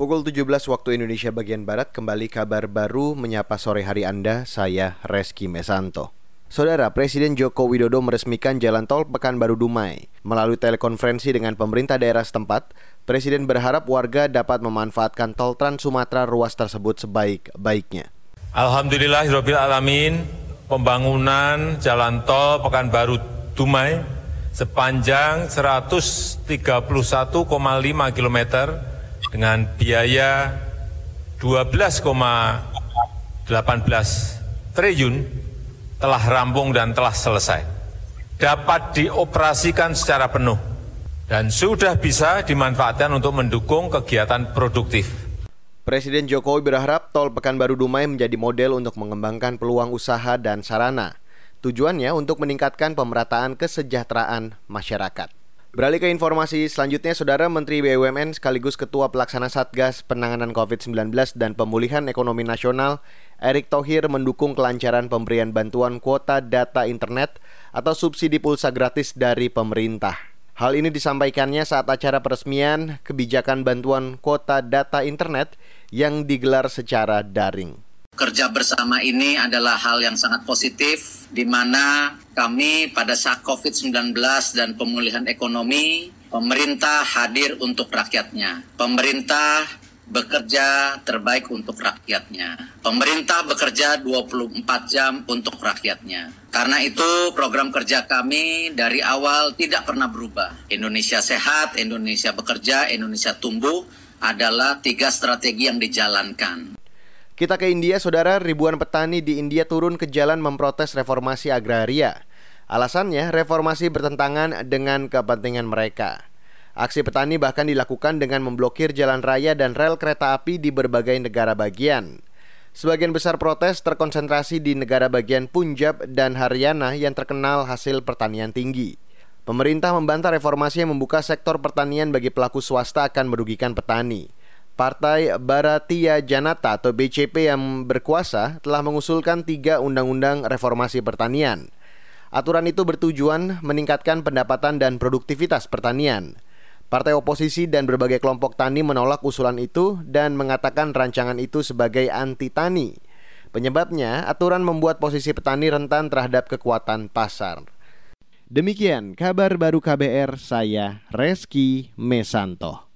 Pukul 17 waktu Indonesia bagian Barat kembali kabar baru menyapa sore hari Anda, saya Reski Mesanto. Saudara, Presiden Joko Widodo meresmikan jalan tol Pekanbaru Dumai. Melalui telekonferensi dengan pemerintah daerah setempat, Presiden berharap warga dapat memanfaatkan tol Trans Sumatera ruas tersebut sebaik-baiknya. Alhamdulillah, alamin, pembangunan jalan tol Pekanbaru Dumai sepanjang 131,5 kilometer dengan biaya 12,18 triliun telah rampung dan telah selesai. Dapat dioperasikan secara penuh dan sudah bisa dimanfaatkan untuk mendukung kegiatan produktif. Presiden Jokowi berharap tol Pekanbaru Dumai menjadi model untuk mengembangkan peluang usaha dan sarana. Tujuannya untuk meningkatkan pemerataan kesejahteraan masyarakat. Beralih ke informasi selanjutnya, Saudara Menteri BUMN sekaligus Ketua Pelaksana Satgas Penanganan COVID-19 dan Pemulihan Ekonomi Nasional, Erick Thohir mendukung kelancaran pemberian bantuan kuota data internet atau subsidi pulsa gratis dari pemerintah. Hal ini disampaikannya saat acara peresmian kebijakan bantuan kuota data internet yang digelar secara daring. Kerja bersama ini adalah hal yang sangat positif, di mana kami pada saat COVID-19 dan pemulihan ekonomi, pemerintah hadir untuk rakyatnya. Pemerintah bekerja terbaik untuk rakyatnya. Pemerintah bekerja 24 jam untuk rakyatnya. Karena itu program kerja kami dari awal tidak pernah berubah. Indonesia sehat, Indonesia bekerja, Indonesia tumbuh adalah tiga strategi yang dijalankan. Kita ke India, saudara. Ribuan petani di India turun ke jalan memprotes reformasi agraria. Alasannya, reformasi bertentangan dengan kepentingan mereka. Aksi petani bahkan dilakukan dengan memblokir jalan raya dan rel kereta api di berbagai negara bagian. Sebagian besar protes terkonsentrasi di negara bagian Punjab dan Haryana yang terkenal hasil pertanian tinggi. Pemerintah membantah reformasi yang membuka sektor pertanian bagi pelaku swasta akan merugikan petani. Partai Baratia Janata atau BCP yang berkuasa telah mengusulkan tiga undang-undang reformasi pertanian. Aturan itu bertujuan meningkatkan pendapatan dan produktivitas pertanian. Partai oposisi dan berbagai kelompok tani menolak usulan itu dan mengatakan rancangan itu sebagai anti tani. Penyebabnya, aturan membuat posisi petani rentan terhadap kekuatan pasar. Demikian kabar baru KBR, saya Reski Mesanto.